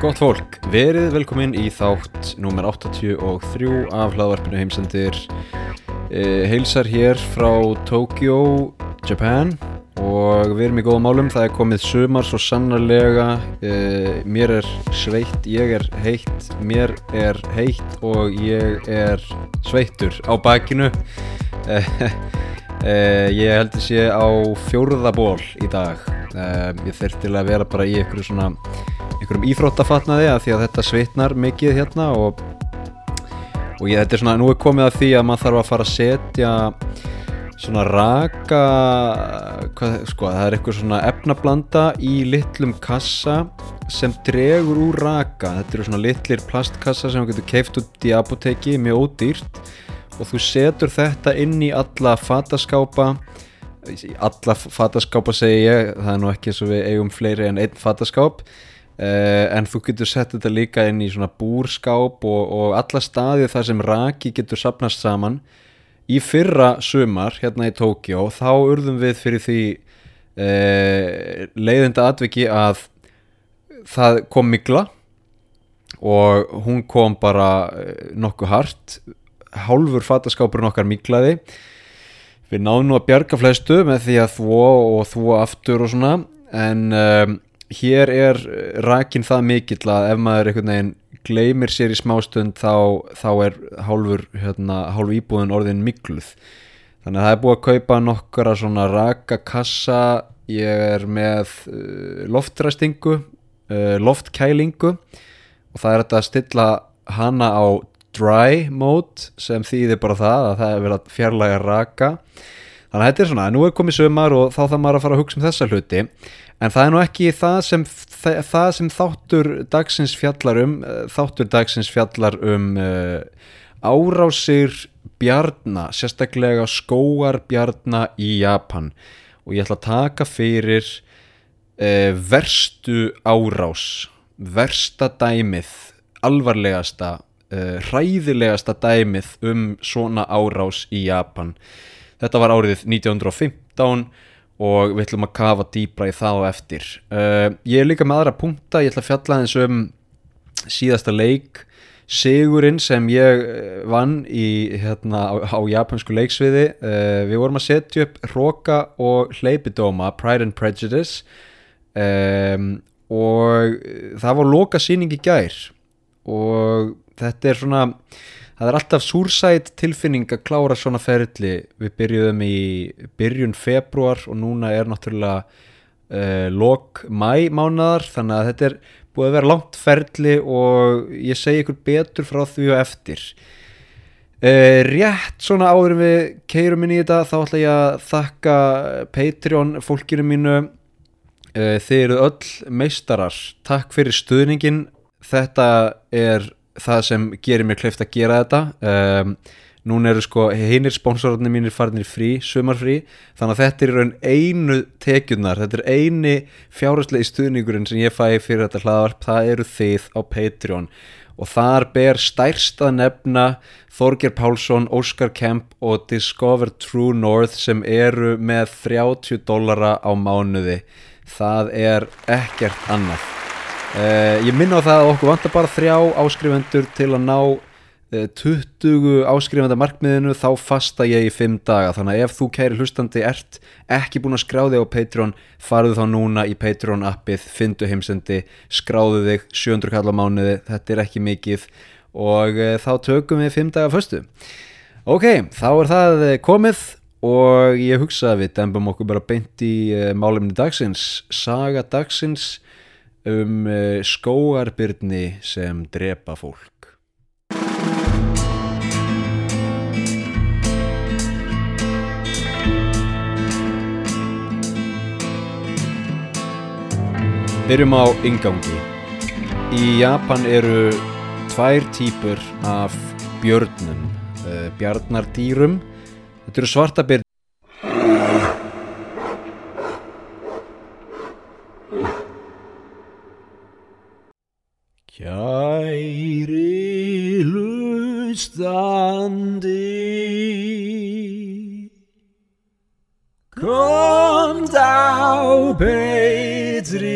Gott fólk, verið velkomin í þátt númer 83 af hlaðvarpinu heimsendir. E, Heilsar hér frá Tokyo, Japan og við erum í góða málum, það er komið sumar svo sannarlega. E, Mér er sveitt, ég er heitt, mér er heitt og ég er sveittur á bakinu. E, Ég held að sé á fjórða ból í dag. Ég þurfti að vera bara í einhverju svona einhverjum íþróttafatnaði að því að þetta svitnar mikið hérna og, og ég, þetta er svona, nú er komið að því að maður þarf að fara að setja svona raka hvað, sko, það er eitthvað svona efnablanda í litlum kassa sem dregur úr raka. Þetta eru svona litlir plastkassa sem þú getur keift út í apoteki, mjög ódýrt. Og þú setur þetta inn í alla fataskápa. Alla fataskápa segi ég það er nú ekki eins og við eigum fleiri en einn fataskáp Uh, en þú getur sett þetta líka inn í svona búrskáp og, og alla staði þar sem raki getur sapnast saman. Í fyrra sumar hérna í Tókjó þá urðum við fyrir því uh, leiðinda atviki að það kom mikla og hún kom bara nokkuð hart. Hálfur fataskápurinn okkar miklaði við náðum nú að bjarga flestu með því að þvó og þvó aftur og svona en um, hér er rakin það mikill að ef maður einhvern veginn gleymir sér í smástund þá, þá er hálfur, hérna, hálf íbúðin orðin mikluð þannig að það er búið að kaupa nokkara svona rakakassa ég er með uh, loftræstingu uh, loftkælingu og það er þetta að stilla hana á dry mode sem þýðir bara það að það er verið að fjarlæga raka. Þannig að þetta er svona, nú er komið sömar og þá þarf maður að fara að hugsa um þessa hluti en það er nú ekki það sem, það, það sem þáttur dagsins fjallar um þáttur dagsins fjallar um uh, árásir bjarna, sérstaklega skóar bjarna í Japan. Og ég ætla að taka fyrir uh, verstu árás versta dæmið alvarlegasta uh, hræðilegasta dæmið um svona árás í Japan. Þetta var árið 1915 og við ætlum að kafa dýbra í það og eftir. Uh, ég er líka með aðra punkta, ég ætla að fjalla eins um síðasta leik. Sigurinn sem ég vann í, hérna, á, á japansku leiksviði uh, við vorum að setja upp Roka og Hleypidóma Pride and Prejudice. Um, og það var loka síning í gær. Og þetta er svona það er alltaf súrsætt tilfinning að klára svona ferli. Við byrjuðum í byrjun februar og núna er náttúrulega uh, lok mæ mánadar þannig að þetta er búið að vera langt ferli og ég segi ykkur betur frá því og eftir. Uh, rétt svona áður við keirum inn í þetta þá ætla ég að þakka Patreon fólkinu mínu. Uh, þeir eru öll meistarar. Takk fyrir stuðningin þetta er það sem gerir mér kleift að gera þetta. Um, núna eru sko hinnir sponsorarnir mínir farinir frí, sumarfrí þannig að þetta er raun einu tekjurnar þetta er eini fjárhastlegi stuðningurinn sem ég fæ fyrir þetta hlaðvarp það eru þið á Patreon. Og þar ber stærst að nefna Þorger Pálsson, Óskar Kemp og Discover True North sem eru með 30 dollara á mánuði. Það er ekkert annað Uh, ég minna á það að okkur vantar bara þrjá áskrifendur til að ná uh, 20 áskrifenda markmiðinu þá fasta ég í 5 daga. Þannig að ef þú kæri hlustandi ert ekki búin að skráði á Patreon farðu þá núna í Patreon appið fyndu heimsendi, skráðu þig 700 kall á mánuði, þetta er ekki mikið. Og uh, þá tökum við 5 daga föstu. Ok, þá er það komið og ég hugsa að við dembum okkur bara beint í málumni dagsins. Saga dagsins um skóarbyrni sem drepa fólk. Byrjum á ingangi. Í Japan eru tvær típur af björnum, bjarnardýrum. Þetta eru svartabyrn Kæri hlustandi. Komt á Patreon